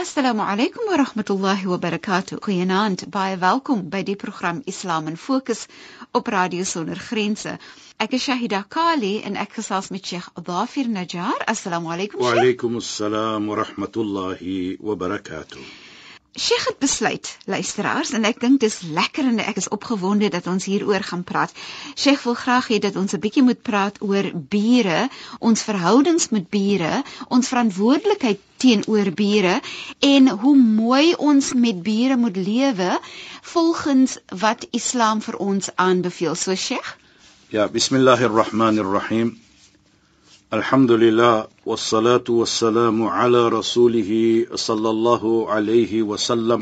Assalamu alaykum wa rahmatullahi wa barakatuh. Goeienaand, baie welkom by die program Islam in Fokus op Radio Sonder Grense. Ek is Shahida Kali en ek gesels met Sheikh Dafir Najjar. Assalamu alaykum. Wa alaykum assalam wa rahmatullahi wa barakatuh. Sheikh het besluit, luisteraars, en ek dink dis lekker en ek is opgewonde dat ons hieroor gaan praat. Sheikh wil graag hê dat ons 'n bietjie moet praat oor bure, ons verhoudings met bure, ons verantwoordelikheid teenoor bure en hoe mooi ons met bure moet lewe volgens wat Islam vir ons aanbeveel. So Sheikh? Ja, bismillahirrahmanirrahim. الحمد لله والصلاة والسلام على رسوله صلى الله عليه وسلم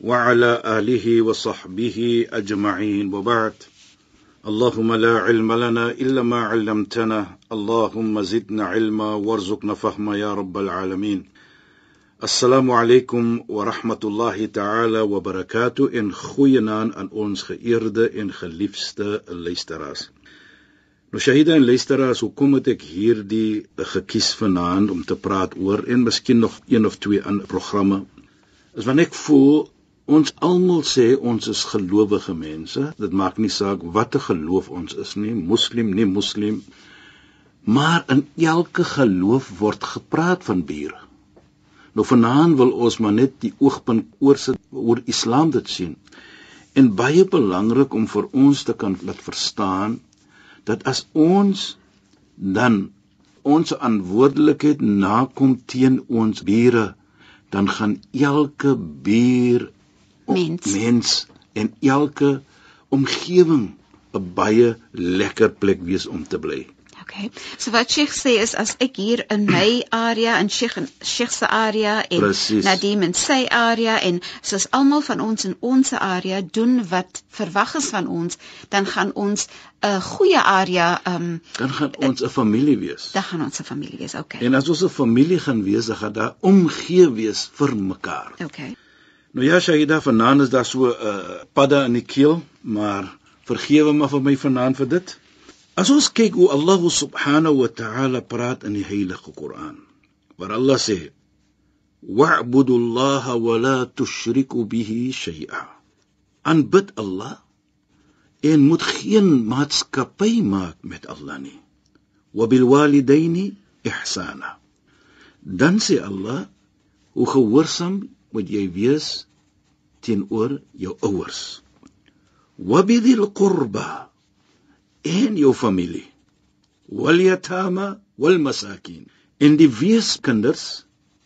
وعلى آله وصحبه أجمعين وبعد اللهم لا علم لنا إلا ما علمتنا اللهم زدنا علما وارزقنا فهما يا رب العالمين السلام عليكم ورحمة الله تعالى وبركاته إن خوينا أن أنس geëerde en geliefde Shahida en luisteraars, hoekom het ek hierdie gekies vanaand om te praat oor en miskien nog een of twee ander programme? Is want ek voel ons almal sê ons is gelowige mense. Dit maak nie saak watter geloof ons is nie, moslim nie moslim. Maar in elke geloof word gepraat van bure. Nou vanaand wil ons maar net die oogpunt oorsit oor Islam dit sien. En baie belangrik om vir ons te kan laat verstaan dat as ons dan ons verantwoordelikheid nakom teen ons bure dan gaan elke buur mens. mens en elke omgewing 'n baie lekker plek wees om te bly. Okay. So wat Sheikh sê is as ek hier in my area en Sheikh Sheikh se area en Precies. Nadim in sy area en soos almal van ons in ons area doen wat verwag is van ons, dan gaan ons 'n goeie area um Dan gaan ons 'n familie wees. dan gaan ons 'n familie wees. Okay. En as ons 'n familie gaan wees, dan gaan daar omgee wees vir mekaar. Okay. Nou ja, Shahida, vanaand is daar so 'n uh, padda in die keel, maar vergewe my vir my vanaand vir dit. As ons kyk hoe Allah subhanahu wa ta'ala praat in die Heilige Koran, waar Allah sê: "Wa'budu Allah wa la tushriku bihi shay'a." Aanbid Allah en moet geen maatskappy maak met Allah nie. Wa bil walidaini ihsana. Dan sê Allah: "Hoe gehoorsaam moet jy wees teenoor jou ouers?" Wa bidhil qurba en jou familie. Wal yatama wal masakin. En die weeskinders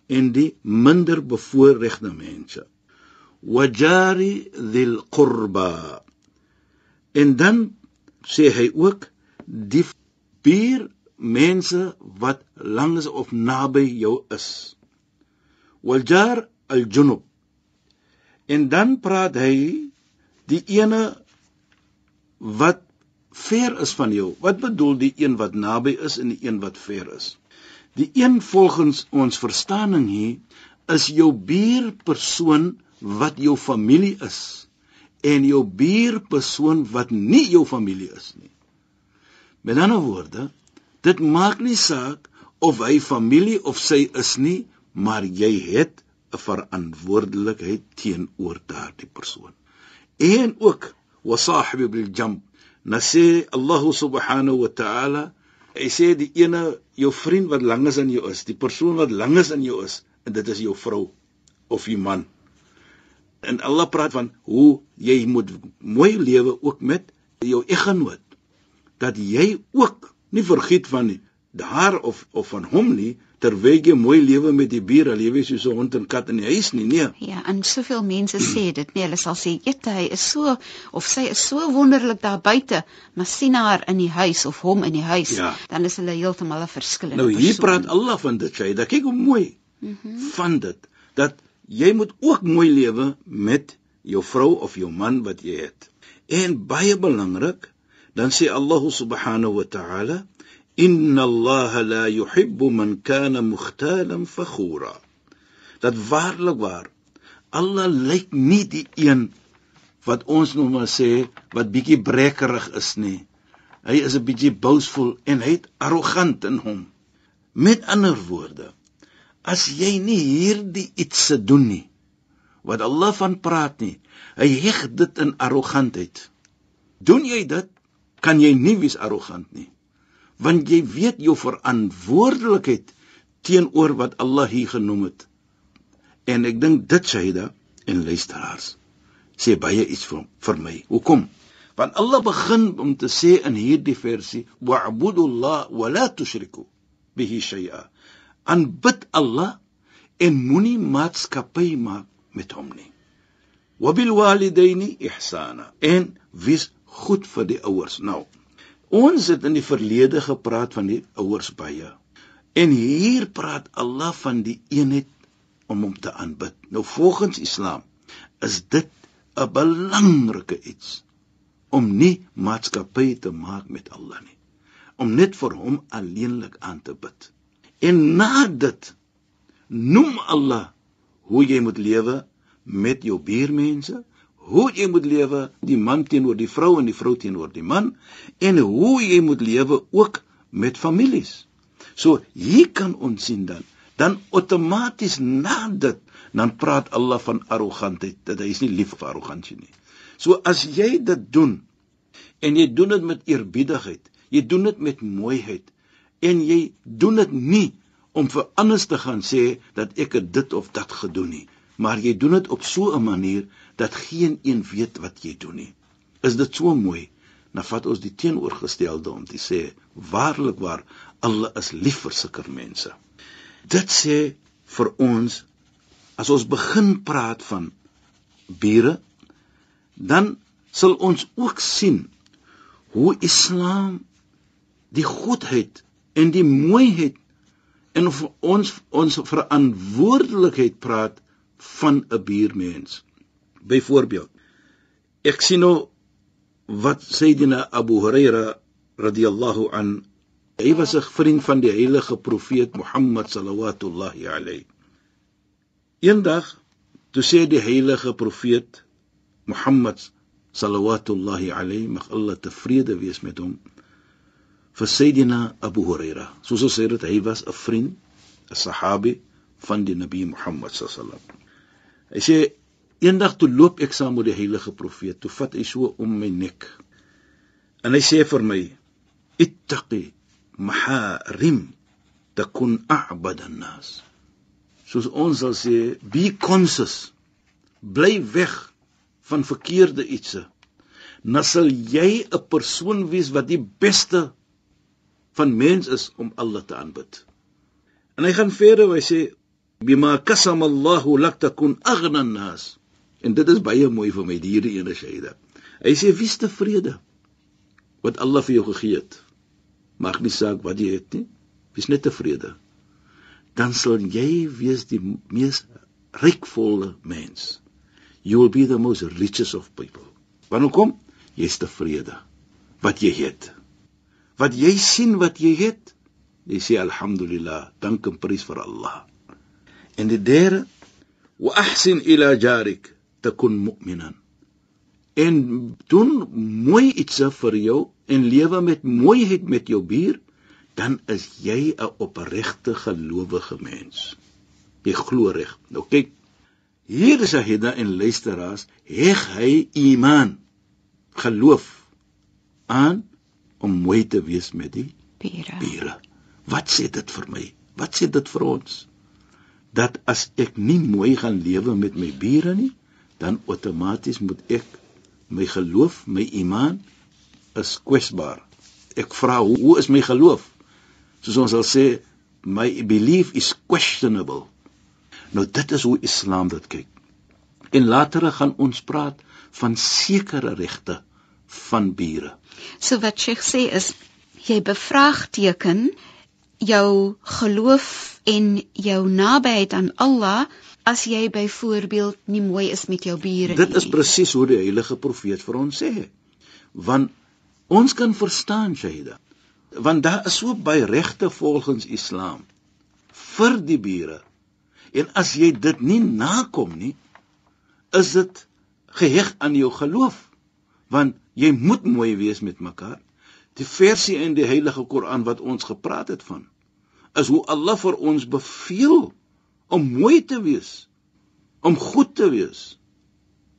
en die minder bevoorregte mense. Wajari dhil qurba. En dan sê hy ook die vier mense wat langs of naby jou is. Waljar al junub en dan praat hy die ene wat ver is van jou. Wat bedoel die een wat naby is en die een wat ver is? Die een volgens ons verstaaning hier is jou buurpersoon wat jou familie is en jou buurpersoon wat nie jou familie is nie. Met ander woorde, dit maak nie saak of hy familie of sy is nie, maar jy het 'n verantwoordelikheid teenoor daardie persoon. En ook wasahibi bil jamb Nou sê Allah subhanahu wa ta'ala, hy sê die ene jou vriend wat langes aan jou is, die persoon wat langes aan jou is, en dit is jou vrou of jou man. En Allah praat van hoe jy moet mooi lewe ook met jou eggenoot. Dat jy ook nie vergiet van haar of of van hom nie, terwyl jy mooi lewe met die bure, lewe jy so 'n hond en kat in die huis nie, nee. Ja, en soveel mense sê dit nie. Hulle sal sê, "Jette, hy is so of sy is so wonderlik daar buite, maar sien haar in die huis of hom in die huis, Ja. dan is hulle heeltemal 'n verskillende Nou hier persoon. praat Allah van dit, sê, dat kyk hoe mooi Mm -hmm. van dit dat jy moet ook mooi lewe met jou vrou of jou man wat jy het. En baie belangrik, dan sê Allah subhanahu wa ta'ala, "Inna Allah la yuhibbu man kana mukhtalan fakhura." Dat waarlik waar Allah lyk nie die een wat ons nou maar sê wat bietjie brekkerig is nie. Hy is 'n bietjie boastful en hy het arrogant in hom. Met ander woorde, as jy nie hierdie iets se doen nie wat Allah van praat nie, hy heg dit in arrogantheid. Doen jy dit, kan jy nie wees arrogant nie. Want jy weet jou verantwoordelikheid teenoor wat Allah hier genoem het. En ek dink dit Shaida en luisteraars sê baie iets vir vir my. Hoekom? Want Allah begin om te sê in hierdie versie: "Wa'budullah wa la tushriku bihi shay'a." Aanbid Allah en moenie maatskappy maak met hom nie. Wa bil walidaini ihsana. En wees goed vir die ouers. Nou, ons het in die verlede gepraat van die ouers baie. En hier praat Allah van die eenheid om hom te aanbid. Nou volgens Islam is dit 'n belangrike iets om nie maatskappy te maak met Allah nie. Om net vir hom alleenlik aan te bid. En na dit noem Allah hoe jy moet lewe met jou buurmense, hoe jy moet lewe die man teenoor die vrou en die vrou teenoor die man en hoe jy moet lewe ook met families. So hier kan ons sien dan dan outomaties na dit dan praat Allah van arrogantheid dat hy is nie lief vir arrogansie nie. So as jy dit doen en jy doen dit met eerbiedigheid, jy doen dit met mooiheid en jy doen dit nie om vir anders te gaan sê dat ek het dit of dat gedoen nie, maar jy doen dit op so 'n manier dat geen een weet wat jy doen nie. Is dit so mooi? Dan vat ons die teenoorgestelde om te sê waarlik waar Allah is lief vir sulke mense. Dit sê vir ons as ons begin praat van bure dan sal ons ook sien hoe Islam die goedheid en die mooiheid en ons ons verantwoordelikheid praat van 'n buurmens. Byvoorbeeld, ek sien nou wat Sayyidina Abu Huraira radhiyallahu an hy was 'n vriend van die heilige profeet Mohammed sallallahu alayhi. Eendag toe sê die heilige profeet Mohammed sallallahu alayhi mag Allah tevrede wees met hom vir Sayyidina Abu Huraira. Soos ons sê dit hy was 'n vriend, 'n sahabi van die Nabi Muhammad sallallahu Hy sê eendag toe loop ek saam met die heilige profeet, toe vat hy so om my nek. En hy sê vir my: "Ittaqi maharim takun a'bad an-nas." Soos ons sal sê, be conscious. Bly weg van verkeerde ietsie. Dan sal jy 'n persoon wees wat die beste van mens is om Allah te aanbid. En hy gaan verder, hy sê bima kasama Allahu lak takun aghna an-nas. En dit is baie mooi vir my hierdie ene Shaida. Hy sê wie's tevrede wat Allah vir jou gegee het. Maak nie saak wat jy het nie. Wees net tevrede. Dan sal jy wees die mees rykvolle mens. You will be the most richest of people. Wanneer kom jy's tevrede wat jy het. Wat jy sien wat jy het, jy sê alhamdulillah, dank en prys vir Allah. En die derde wa ahsin ila jarik takun mu'minan. En doen mooi iets vir jou en lewe met mooiheid met jou buur, dan is jy 'n opregte gelowige mens. Jy glo reg. Nou kyk, hier is Ahida en luisteraars, heg hy iman, geloof aan om mooi te wees met die Bure. bure. Wat sê dit vir my? Wat sê dit vir ons? Dat as ek nie mooi gaan lewe met my bure nie, dan outomaties moet ek my geloof, my iman is kwesbaar. Ek vra hoe, hoe is my geloof? Soos ons sal sê my belief is questionable. Nou dit is hoe Islam dit kyk. En later gaan ons praat van sekere regte van bure. So wat Sheikh sê is jy bevraagteken jou geloof en jou nabyheid aan Allah as jy byvoorbeeld nie mooi is met jou bure nie. Dit is presies hoe die heilige profeet vir ons sê. Want ons kan verstaan Shaida. Want daar is so baie regte volgens Islam vir die bure. En as jy dit nie nakom nie, is dit geheg aan jou geloof. Want jy moet mooi wees met mekaar. Die versie in die Heilige Koran wat ons gepraat het van, is hoe Allah vir ons beveel om mooi te wees, om goed te wees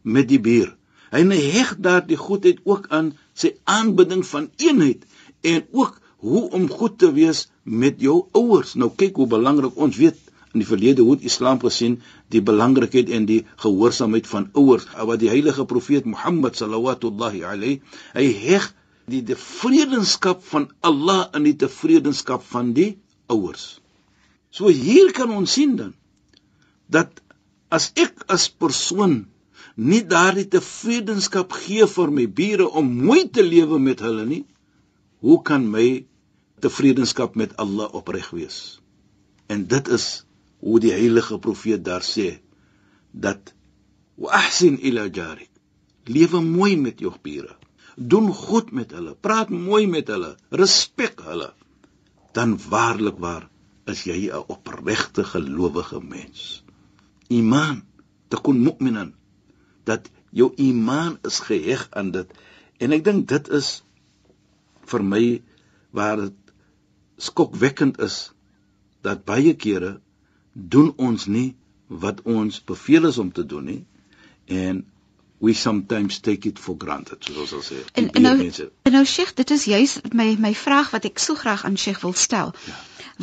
met die buur. Hy heg daardie goedheid ook aan sy aanbidding van eenheid en ook hoe om goed te wees met jou ouers. Nou kyk hoe belangrik ons weet in die verlede hoe Islam gesien die belangrikheid en die gehoorsaamheid van ouers. Wat die heilige profeet Mohammed sallallahu alayhi hy heg die tevredenskap van Allah in die tevredenskap van die ouers. So hier kan ons sien dan dat as ek as persoon nie daardie tevredenskap gee vir my bure om mooi te lewe met hulle nie, hoe kan my tevredenskap met Allah opreg wees? En dit is hoe die heilige profeet daar sê dat wa ahsin ila jarik. Lewe mooi met jou bure. Doen goed met hulle. Praat mooi met hulle. Respek hulle dan waarlik waar is jy 'n opregte gelowige mens. Iman takun mu'minan dat jou iman is geheg aan dit. En ek dink dit is vir my waar dit skokwekkend is dat baie kere doen ons nie wat ons beveel is om te doen nie en we sometimes take it for granted soos ons sê en, en nou en nou Sheikh dit is juis my my vraag wat ek so graag aan Sheikh wil stel ja.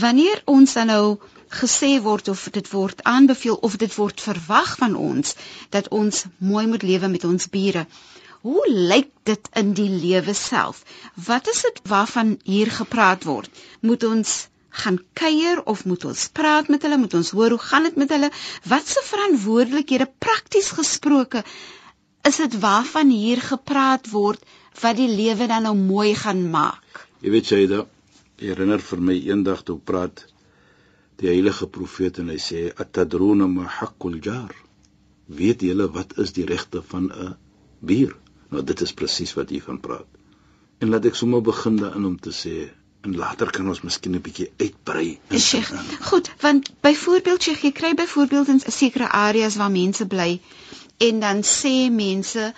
wanneer ons dan nou gesê word of dit word aanbeveel of dit word verwag van ons dat ons mooi moet lewe met ons bure. Hoe lyk dit in die lewe self? Wat is dit waarvan hier gepraat word? Moet ons gaan kuier of moet ons praat met hulle? Moet ons hoor hoe gaan dit met hulle? Wat se verantwoordelikhede prakties gesproke is dit waarvan hier gepraat word wat die lewe dan nou mooi gaan maak? Jy weet jy da herinner vir my eendag toe praat die heilige profeet en hy sê atadruna ma haqqul jar weet julle wat is die regte van 'n buur nou dit is presies wat hy van praat. En laat ek sommer begin daarin om te sê en later kan ons miskien 'n bietjie uitbrei Sheikh goed want byvoorbeeld Sheikh jy kry byvoorbeeld in sekere areas waar mense bly en dan sê mense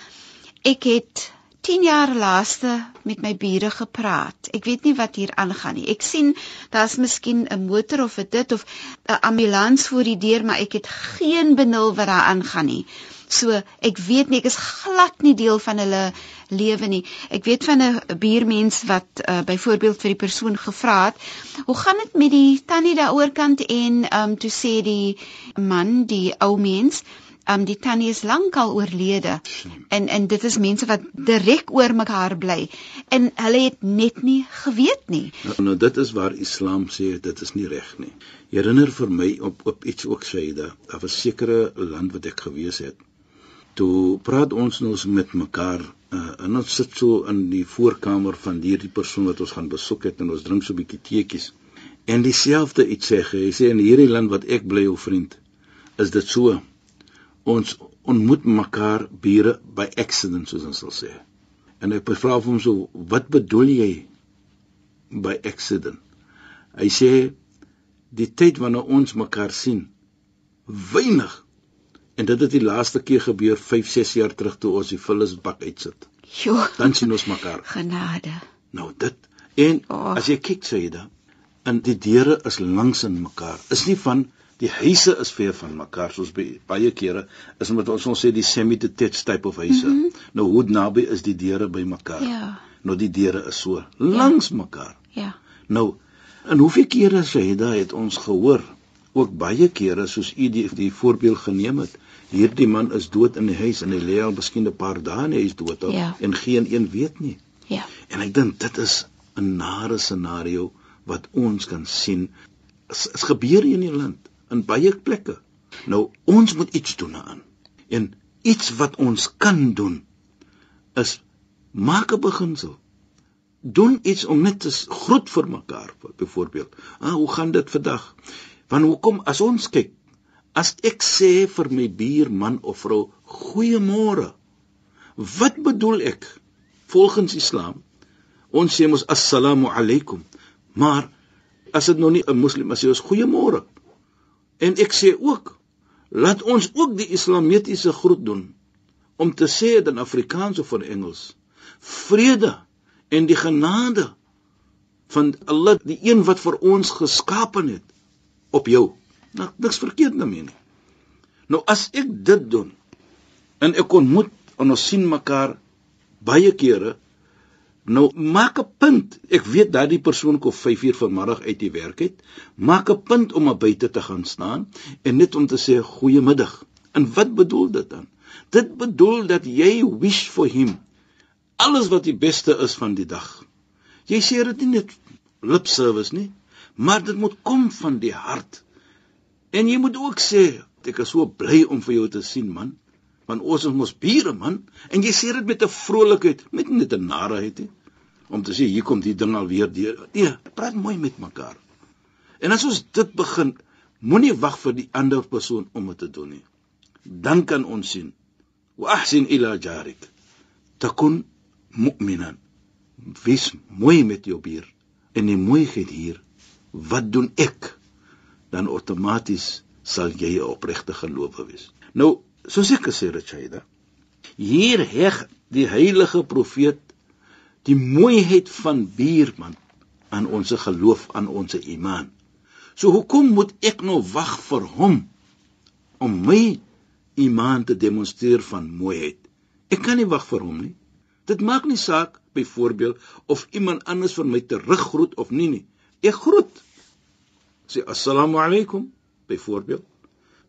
ek het 10 jaar laaste met my bure gepraat. Ek weet nie wat hier aangaan nie. Ek sien daar's miskien 'n motor of 'n dit of 'n ambulans voor die deur, maar ek het geen benul wat daar aangaan nie. So, ek weet nie ek is glad nie deel van hulle lewe nie. Ek weet van 'n buurmens wat uh, byvoorbeeld vir die persoon gevra het, "Hoe gaan dit met die tannie daaroor kant?" en ehm um, toe sê die man, die ou mens, um die tannie is lankal oorlede en en dit is mense wat direk oor mekaar bly en hulle het net nie geweet nie. Nou, nou dit is waar Islam sê dit is nie reg nie. Herinner vir my op op iets ook Shaida, daar was sekere land wat ek gewees het. Toe praat ons nou met mekaar uh, en ons sit so in die voorkamer van hierdie persoon wat ons gaan besoek het en ons drink so 'n bietjie teetjies. En dieselfde iets sê hy sê in hierdie land wat ek bly ou vriend is dit so ons ontmoet mekaar bure by accident soos ons sal sê. En ek vra hom so, wat bedoel jy by accident? Hy sê die tyd wanneer ons mekaar sien, weinig. En dit het die laaste keer gebeur 5, 6 jaar terug toe ons die vullisbak uitsit. Jo. Dan sien ons mekaar. Genade. Nou dit en oh. as jy kyk sê jy dan, en die deure is langs in mekaar. Is nie van die huise is ver van mekaar soos baie kere is omdat ons ons sê die semi-detached type of huise. Mm -hmm. Nou hoe naby is die deure by mekaar? Ja. Nou die deure is so langs ja. mekaar. Ja. Nou en hoeveel kere daai het ons gehoor ook baie kere soos u die, die voorbeeld geneem het. Hierdie man is dood in die huis en hy lê al miskien 'n paar dae in die huis dood al ja. en geen een weet nie. Ja. En ek dink dit is 'n nare scenario wat ons kan sien is gebeur in die land in baie plekke. Nou ons moet iets doen aan. En iets wat ons kan doen is maak 'n beginsel. Doen iets om net te groet vir mekaar, byvoorbeeld. Ah, hoe gaan dit vandag? Want hoekom as ons kyk, as ek sê vir my buurman of vrou goeiemôre, wat bedoel ek? Volgens Islam, ons sê mos assalamu alaykum, maar as dit nog nie 'n moslim as jy sê goeiemôre. En ek sê ook laat ons ook die islamitiese groet doen om te sê dit in Afrikaans of in Engels. Vrede en die genade van Allah, die een wat vir ons geskaap het op jou. Nou niks verkeerd daarmee nie. Nou as ek dit doen en ek ontmoet en ons sien mekaar baie kere Nou maak 'n punt. Ek weet dat die persoon kom 5 uur vanmiddag uit die werk uit. Maak 'n punt om op buite te gaan staan en net om te sê goeiemiddag. En wat bedoel dit dan? Dit bedoel dat jy wish for him alles wat die beste is van die dag. Jy sê dit nie net lip service nie, maar dit moet kom van die hart. En jy moet ook sê ek is so bly om vir jou te sien man want ons is mos bure man en jy sê dit met 'n vrolikheid met net 'n narigheid nie om te sê hier kom die ding alweer deur. Nee praat mooi met mekaar. En as ons dit begin moenie wag vir die ander persoon om dit te doen nie. Dan kan ons sien wa ahsin ila jarik. Takun mu'minan. Wees mooi met jou buur en die mooiheid hier. Wat doen ek? Dan outomaties sal jy 'n opregte gelowige wees. Nou soos ek gesê het Shaida hier heg die heilige profeet die mooiheid van buurman aan ons geloof aan ons iman so hoekom moet ek nou wag vir hom om my iman te demonstreer van mooiheid ek kan nie wag vir hom nie dit maak nie saak byvoorbeeld of iemand anders vir my teruggroet of nie nie ek groet sê assalamu alaykum byvoorbeeld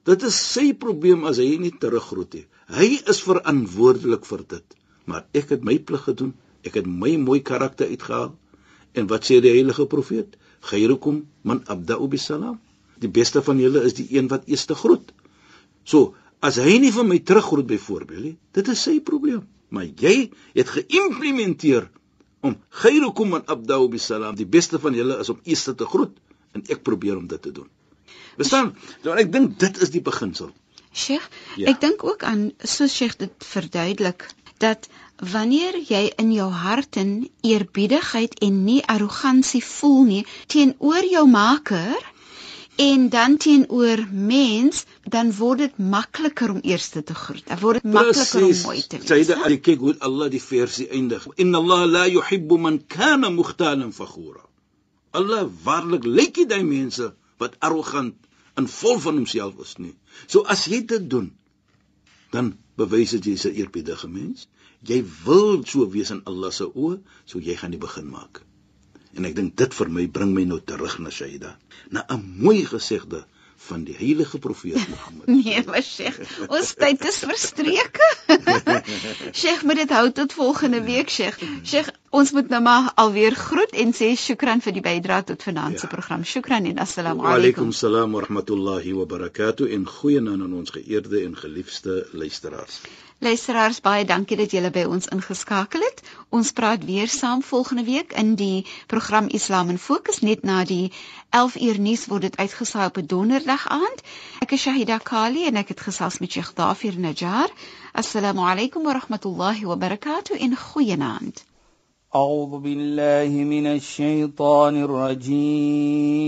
Dit is sy probleem as hy nie teruggroet nie. Hy is verantwoordelik vir dit. Maar ek het my plig gedoen. Ek het my mooi karakter uitgehaal. En wat sê die heilige profeet? Khairukum man abda'u bisalam. Die beste van julle is die een wat eers te groet. So, as hy nie vir my teruggroet byvoorbeeld nie, dit is sy probleem. Maar jy het geïmplementeer om khairukum man abda'u bisalam. Die beste van julle is om eers te groet en ek probeer om dit te doen. Verstaan? Nou ek dink dit is die beginsel. Sheikh, ja. ek dink ook aan so Sheikh dit verduidelik dat wanneer jy in jou hart in eerbiedigheid en nie arrogansie voel nie teenoor jou maker en dan teenoor mens dan word dit makliker om eers te groet. Dan word dit makliker om mooi te wees. Sayyida Ali kyk hoe Allah die versie eindig. Inna Allah la yuhibbu man kana mukhtalan fakhura. Allah waarlik lyk dit die mense wat arrogant en vol van homself is nie. So as jy dit doen, dan bewys dit jy's 'n eerbiedige mens. Jy wil so wees in Allah se oë, so jy gaan die begin maak. En ek dink dit vir my bring my nou terug na Shaida, na 'n mooi gesegde van die heilige profeet Mohammed. nee, maar Sheikh, ons tyd is verstreke. Sheikh, moet dit hou tot volgende week, Sheikh. Sheikh, ons moet nou maar alweer groet en sê shukran vir die bydrae tot vanaand se ja. program. Shukran en assalamu alaykum. Wa alaykum salaam wa rahmatullahi wa barakatuh en goeie aan ons geëerde en geliefde luisteraars. Luisteraars, baie dankie dat julle by ons ingeskakel het. Ons praat weer saam volgende week in die program Islam in Fokus net na die 11 uur nuus word dit uitgesaai op 'n donderdag aand. Ek is Shahida Kali en ek het gesels met Sheikh Dafir Najjar. Assalamu alaykum wa rahmatullahi wa barakatuh in goeienaand. A'udhu billahi minash shaitaanir rajiim.